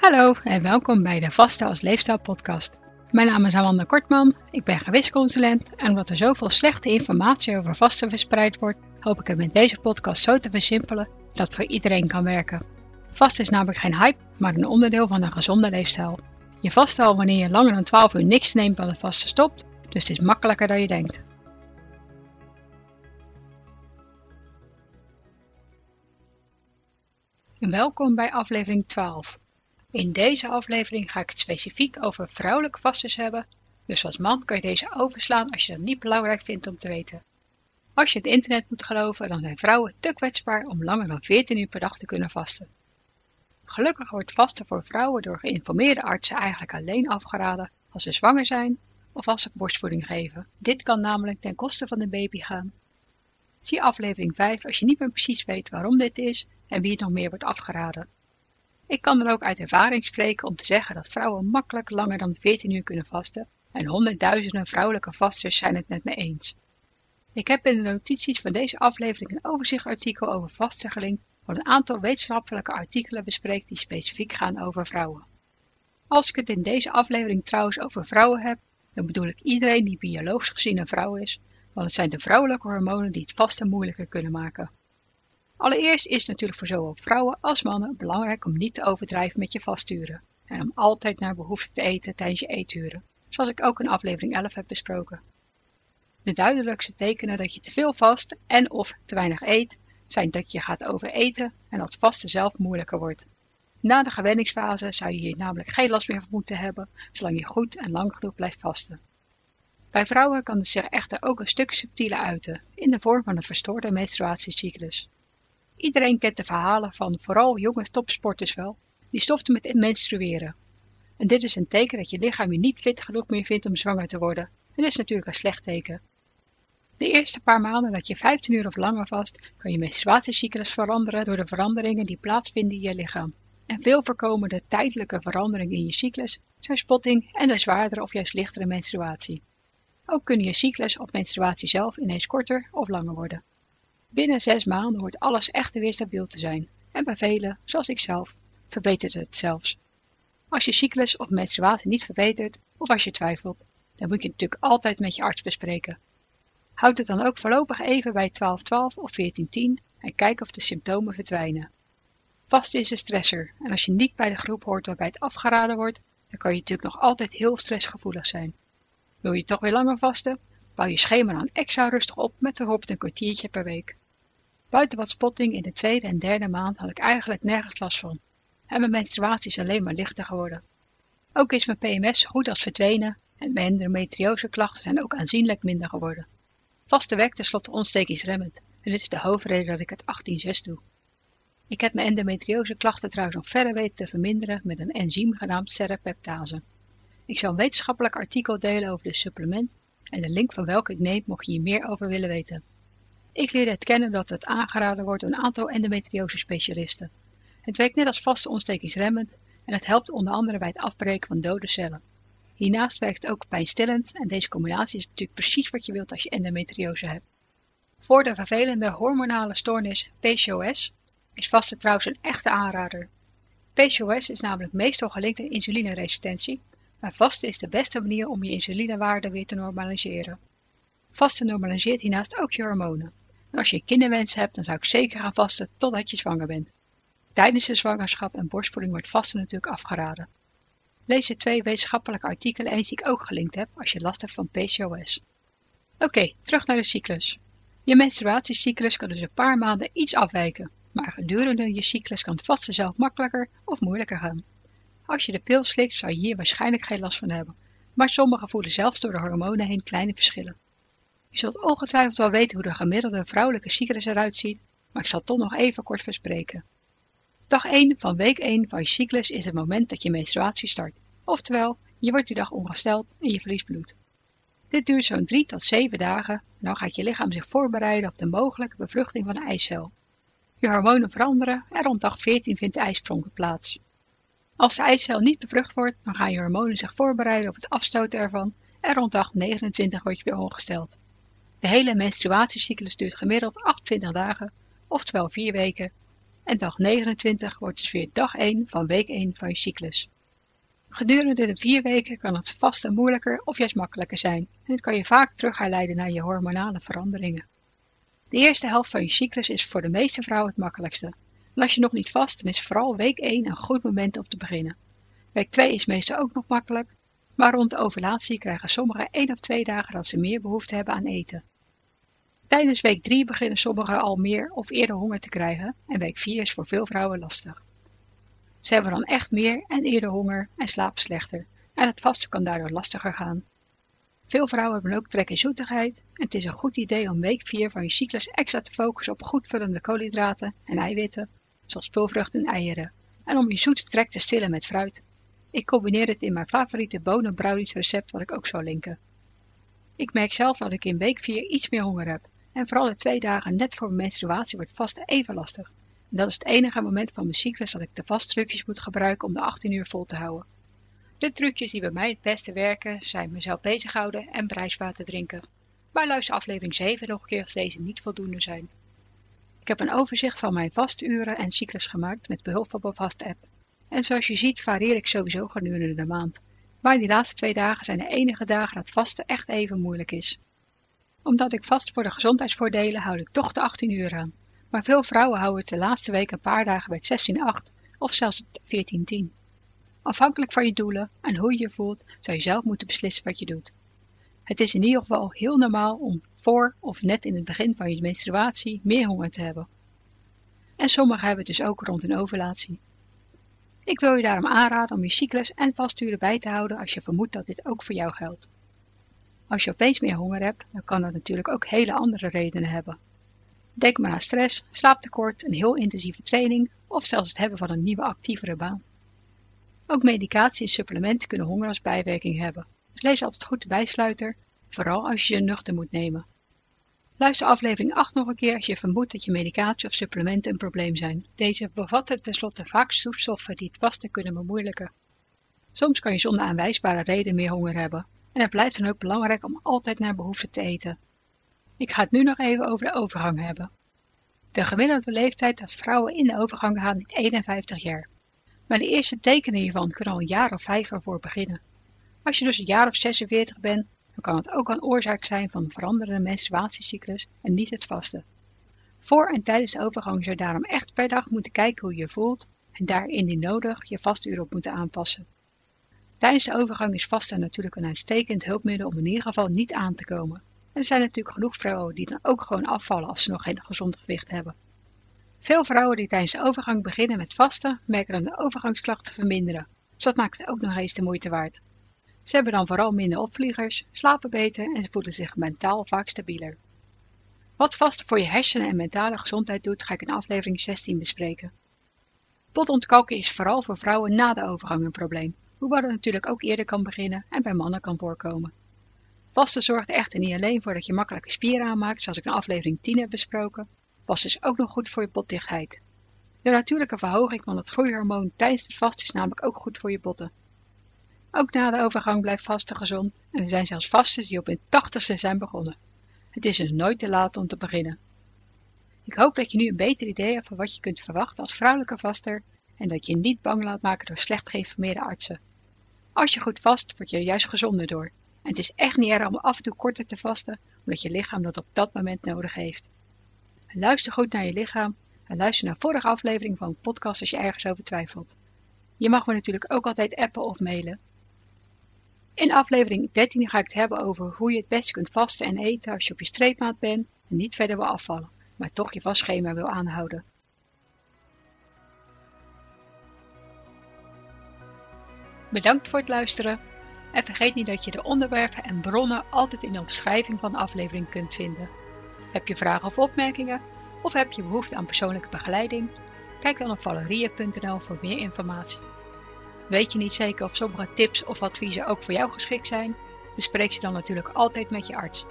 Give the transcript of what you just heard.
Hallo en welkom bij de Vaste als Leefstijl podcast. Mijn naam is Amanda Kortman, ik ben gewichtsconsulent en omdat er zoveel slechte informatie over vasten verspreid wordt, hoop ik het met deze podcast zo te versimpelen dat voor iedereen kan werken. Vasten is namelijk geen hype, maar een onderdeel van een gezonde leefstijl. Je vast al wanneer je langer dan 12 uur niks neemt dan het vasten stopt, dus het is makkelijker dan je denkt. Welkom bij aflevering 12. In deze aflevering ga ik het specifiek over vrouwelijke vasters hebben, dus als man kan je deze overslaan als je dat niet belangrijk vindt om te weten. Als je het internet moet geloven, dan zijn vrouwen te kwetsbaar om langer dan 14 uur per dag te kunnen vasten. Gelukkig wordt vasten voor vrouwen door geïnformeerde artsen eigenlijk alleen afgeraden als ze zwanger zijn of als ze borstvoeding geven. Dit kan namelijk ten koste van de baby gaan. Zie aflevering 5 als je niet meer precies weet waarom dit is en wie het nog meer wordt afgeraden. Ik kan er ook uit ervaring spreken om te zeggen dat vrouwen makkelijk langer dan 14 uur kunnen vasten en honderdduizenden vrouwelijke vasters zijn het met me eens. Ik heb in de notities van deze aflevering een overzichtartikel over vasten gelinkt waar een aantal wetenschappelijke artikelen bespreekt die specifiek gaan over vrouwen. Als ik het in deze aflevering trouwens over vrouwen heb, dan bedoel ik iedereen die biologisch gezien een vrouw is, want het zijn de vrouwelijke hormonen die het vasten moeilijker kunnen maken. Allereerst is het natuurlijk voor zowel vrouwen als mannen belangrijk om niet te overdrijven met je vasturen en om altijd naar behoefte te eten tijdens je eeturen, zoals ik ook in aflevering 11 heb besproken. De duidelijkste tekenen dat je te veel vast en of te weinig eet, zijn dat je gaat overeten en dat vasten zelf moeilijker wordt. Na de gewenningsfase zou je hier namelijk geen last meer van moeten hebben, zolang je goed en lang genoeg blijft vasten. Bij vrouwen kan het zich echter ook een stuk subtieler uiten, in de vorm van een verstoorde menstruatiecyclus. Iedereen kent de verhalen van vooral jonge topsporters wel, die stoften met menstrueren. En dit is een teken dat je lichaam je niet fit genoeg meer vindt om zwanger te worden. En dit is natuurlijk een slecht teken. De eerste paar maanden dat je 15 uur of langer vast, kan je menstruatiecyclus veranderen door de veranderingen die plaatsvinden in je lichaam. En veel voorkomende tijdelijke veranderingen in je cyclus zijn spotting en de zwaardere of juist lichtere menstruatie. Ook kunnen je cyclus of menstruatie zelf ineens korter of langer worden. Binnen zes maanden hoort alles echt weer stabiel te zijn. En bij velen, zoals ik zelf, verbetert het zelfs. Als je cyclus of menstruatie niet verbetert, of als je twijfelt, dan moet je natuurlijk altijd met je arts bespreken. Houd het dan ook voorlopig even bij 1212 of 1410 en kijk of de symptomen verdwijnen. Vast is een stresser en als je niet bij de groep hoort waarbij het afgeraden wordt, dan kan je natuurlijk nog altijd heel stressgevoelig zijn. Wil je toch weer langer vasten? Bouw je schema dan extra rustig op met bijvoorbeeld een kwartiertje per week. Buiten wat spotting in de tweede en derde maand had ik eigenlijk nergens last van. En mijn menstruatie is alleen maar lichter geworden. Ook is mijn PMS goed als verdwenen en mijn endometriose klachten zijn ook aanzienlijk minder geworden. Vaste werkt tenslotte ontstekingsremmend en dit is de hoofdreden dat ik het 18-6 doe. Ik heb mijn endometriose klachten trouwens nog verder weten te verminderen met een enzym genaamd serrapeptase. Ik zal een wetenschappelijk artikel delen over dit supplement en de link van welke ik neem mocht je hier meer over willen weten. Ik leerde het kennen dat het aangeraden wordt door een aantal endometriose specialisten. Het werkt net als vaste ontstekingsremmend en het helpt onder andere bij het afbreken van dode cellen. Hiernaast werkt het ook pijnstillend en deze combinatie is natuurlijk precies wat je wilt als je endometriose hebt. Voor de vervelende hormonale stoornis PCOS is vaste trouwens een echte aanrader. PCOS is namelijk meestal gelinkt aan insulineresistentie, maar vasten is de beste manier om je insulinewaarde weer te normaliseren. Vasten normaliseert hiernaast ook je hormonen. Als je kinderwens hebt, dan zou ik zeker gaan vasten totdat je zwanger bent. Tijdens de zwangerschap en borstvoeding wordt vasten natuurlijk afgeraden. Lees de twee wetenschappelijke artikelen eens die ik ook gelinkt heb als je last hebt van PCOS. Oké, terug naar de cyclus. Je menstruatiecyclus kan dus een paar maanden iets afwijken, maar gedurende je cyclus kan het vasten zelf makkelijker of moeilijker gaan. Als je de pil slikt, zou je hier waarschijnlijk geen last van hebben, maar sommigen voelen zelfs door de hormonen heen kleine verschillen. Je zult ongetwijfeld wel weten hoe de gemiddelde vrouwelijke cyclus eruit ziet, maar ik zal toch nog even kort verspreken. Dag 1 van week 1 van je cyclus is het moment dat je menstruatie start, oftewel, je wordt die dag ongesteld en je verliest bloed. Dit duurt zo'n 3 tot 7 dagen en dan gaat je lichaam zich voorbereiden op de mogelijke bevruchting van de eicel. Je hormonen veranderen en rond dag 14 vindt de ijsprong plaats. Als de eicel niet bevrucht wordt, dan gaan je hormonen zich voorbereiden op het afstoten ervan en rond dag 29 word je weer ongesteld. De hele menstruatiecyclus duurt gemiddeld 28 dagen, oftewel 4 weken, en dag 29 wordt dus weer dag 1 van week 1 van je cyclus. Gedurende de vier weken kan het vasten moeilijker of juist makkelijker zijn en het kan je vaak terug herleiden naar je hormonale veranderingen. De eerste helft van je cyclus is voor de meeste vrouwen het makkelijkste. En als je nog niet vast, dan is vooral week 1 een goed moment om te beginnen. Week 2 is meestal ook nog makkelijk, maar rond de ovulatie krijgen sommigen één of twee dagen dat ze meer behoefte hebben aan eten. Tijdens week 3 beginnen sommigen al meer of eerder honger te krijgen en week 4 is voor veel vrouwen lastig. Ze hebben dan echt meer en eerder honger en slapen slechter en het vasten kan daardoor lastiger gaan. Veel vrouwen hebben ook trek in zoetigheid en het is een goed idee om week 4 van je cyclus extra te focussen op goedvullende koolhydraten en eiwitten, zoals pulvruchten en eieren, en om je zoete trek te stillen met fruit. Ik combineer het in mijn favoriete bonen recept wat ik ook zal linken. Ik merk zelf dat ik in week 4 iets meer honger heb en vooral de twee dagen net voor mijn menstruatie wordt vasten even lastig. En dat is het enige moment van mijn cyclus dat ik de vasttrucjes moet gebruiken om de 18 uur vol te houden. De trucjes die bij mij het beste werken zijn mezelf bezighouden en prijswater drinken. Maar luister aflevering 7 nog een keer als deze niet voldoende zijn. Ik heb een overzicht van mijn vasturen en cyclus gemaakt met behulp van mijn vast app. En zoals je ziet varieer ik sowieso gedurende de maand. Maar die laatste twee dagen zijn de enige dagen dat vasten echt even moeilijk is. Omdat ik vast voor de gezondheidsvoordelen houd ik toch de 18 uur aan. Maar veel vrouwen houden het de laatste week een paar dagen bij het 16-8 of zelfs het 14-10. Afhankelijk van je doelen en hoe je je voelt, zou je zelf moeten beslissen wat je doet. Het is in ieder geval heel normaal om voor of net in het begin van je menstruatie meer honger te hebben. En sommigen hebben het dus ook rond een ovulatie. Ik wil je daarom aanraden om je cyclus en vasturen bij te houden als je vermoedt dat dit ook voor jou geldt. Als je opeens meer honger hebt, dan kan dat natuurlijk ook hele andere redenen hebben. Denk maar aan stress, slaaptekort, een heel intensieve training of zelfs het hebben van een nieuwe actievere baan. Ook medicatie en supplementen kunnen honger als bijwerking hebben. Dus lees altijd goed de bijsluiter, vooral als je je nuchter moet nemen. Luister aflevering 8 nog een keer als je vermoedt dat je medicatie of supplementen een probleem zijn. Deze bevatten tenslotte vaak zoetstoffen die het vasten kunnen bemoeilijken. Soms kan je zonder aanwijsbare reden meer honger hebben. En het blijft dan ook belangrijk om altijd naar behoefte te eten. Ik ga het nu nog even over de overgang hebben. De gemiddelde leeftijd dat vrouwen in de overgang gaan is 51 jaar. Maar de eerste tekenen hiervan kunnen al een jaar of vijf ervoor beginnen. Als je dus een jaar of 46 bent, dan kan het ook een oorzaak zijn van veranderende menstruatiecyclus en niet het vasten. Voor en tijdens de overgang zou je daarom echt per dag moeten kijken hoe je je voelt en daar indien nodig je vastuur op moeten aanpassen. Tijdens de overgang is vasten natuurlijk een uitstekend hulpmiddel om in ieder geval niet aan te komen. En er zijn natuurlijk genoeg vrouwen die dan ook gewoon afvallen als ze nog geen gezond gewicht hebben. Veel vrouwen die tijdens de overgang beginnen met vasten, merken dan de overgangsklachten verminderen. Dus dat maakt het ook nog eens de moeite waard. Ze hebben dan vooral minder opvliegers, slapen beter en ze voelen zich mentaal vaak stabieler. Wat vasten voor je hersenen en mentale gezondheid doet, ga ik in aflevering 16 bespreken. Botontkalken is vooral voor vrouwen na de overgang een probleem, hoewel het natuurlijk ook eerder kan beginnen en bij mannen kan voorkomen. Vasten zorgt er echter niet alleen voor dat je makkelijke spieren aanmaakt, zoals ik in aflevering 10 heb besproken, was dus ook nog goed voor je botdichtheid. De natuurlijke verhoging van het groeihormoon tijdens het vasten is namelijk ook goed voor je botten. Ook na de overgang blijft vasten gezond en er zijn zelfs vasten die op hun tachtigste zijn begonnen. Het is dus nooit te laat om te beginnen. Ik hoop dat je nu een beter idee hebt van wat je kunt verwachten als vrouwelijke vaster en dat je niet bang laat maken door slecht geïnformeerde artsen. Als je goed vast, word je er juist gezonder door. En het is echt niet erg om af en toe korter te vasten, omdat je lichaam dat op dat moment nodig heeft. Luister goed naar je lichaam en luister naar vorige aflevering van een podcast als je ergens over twijfelt. Je mag me natuurlijk ook altijd appen of mailen. In aflevering 13 ga ik het hebben over hoe je het beste kunt vasten en eten als je op je streepmaat bent en niet verder wil afvallen, maar toch je vastschema wil aanhouden. Bedankt voor het luisteren en vergeet niet dat je de onderwerpen en bronnen altijd in de omschrijving van de aflevering kunt vinden. Heb je vragen of opmerkingen? Of heb je behoefte aan persoonlijke begeleiding? Kijk dan op valerie.nl voor meer informatie. Weet je niet zeker of sommige tips of adviezen ook voor jou geschikt zijn? Bespreek ze dan natuurlijk altijd met je arts.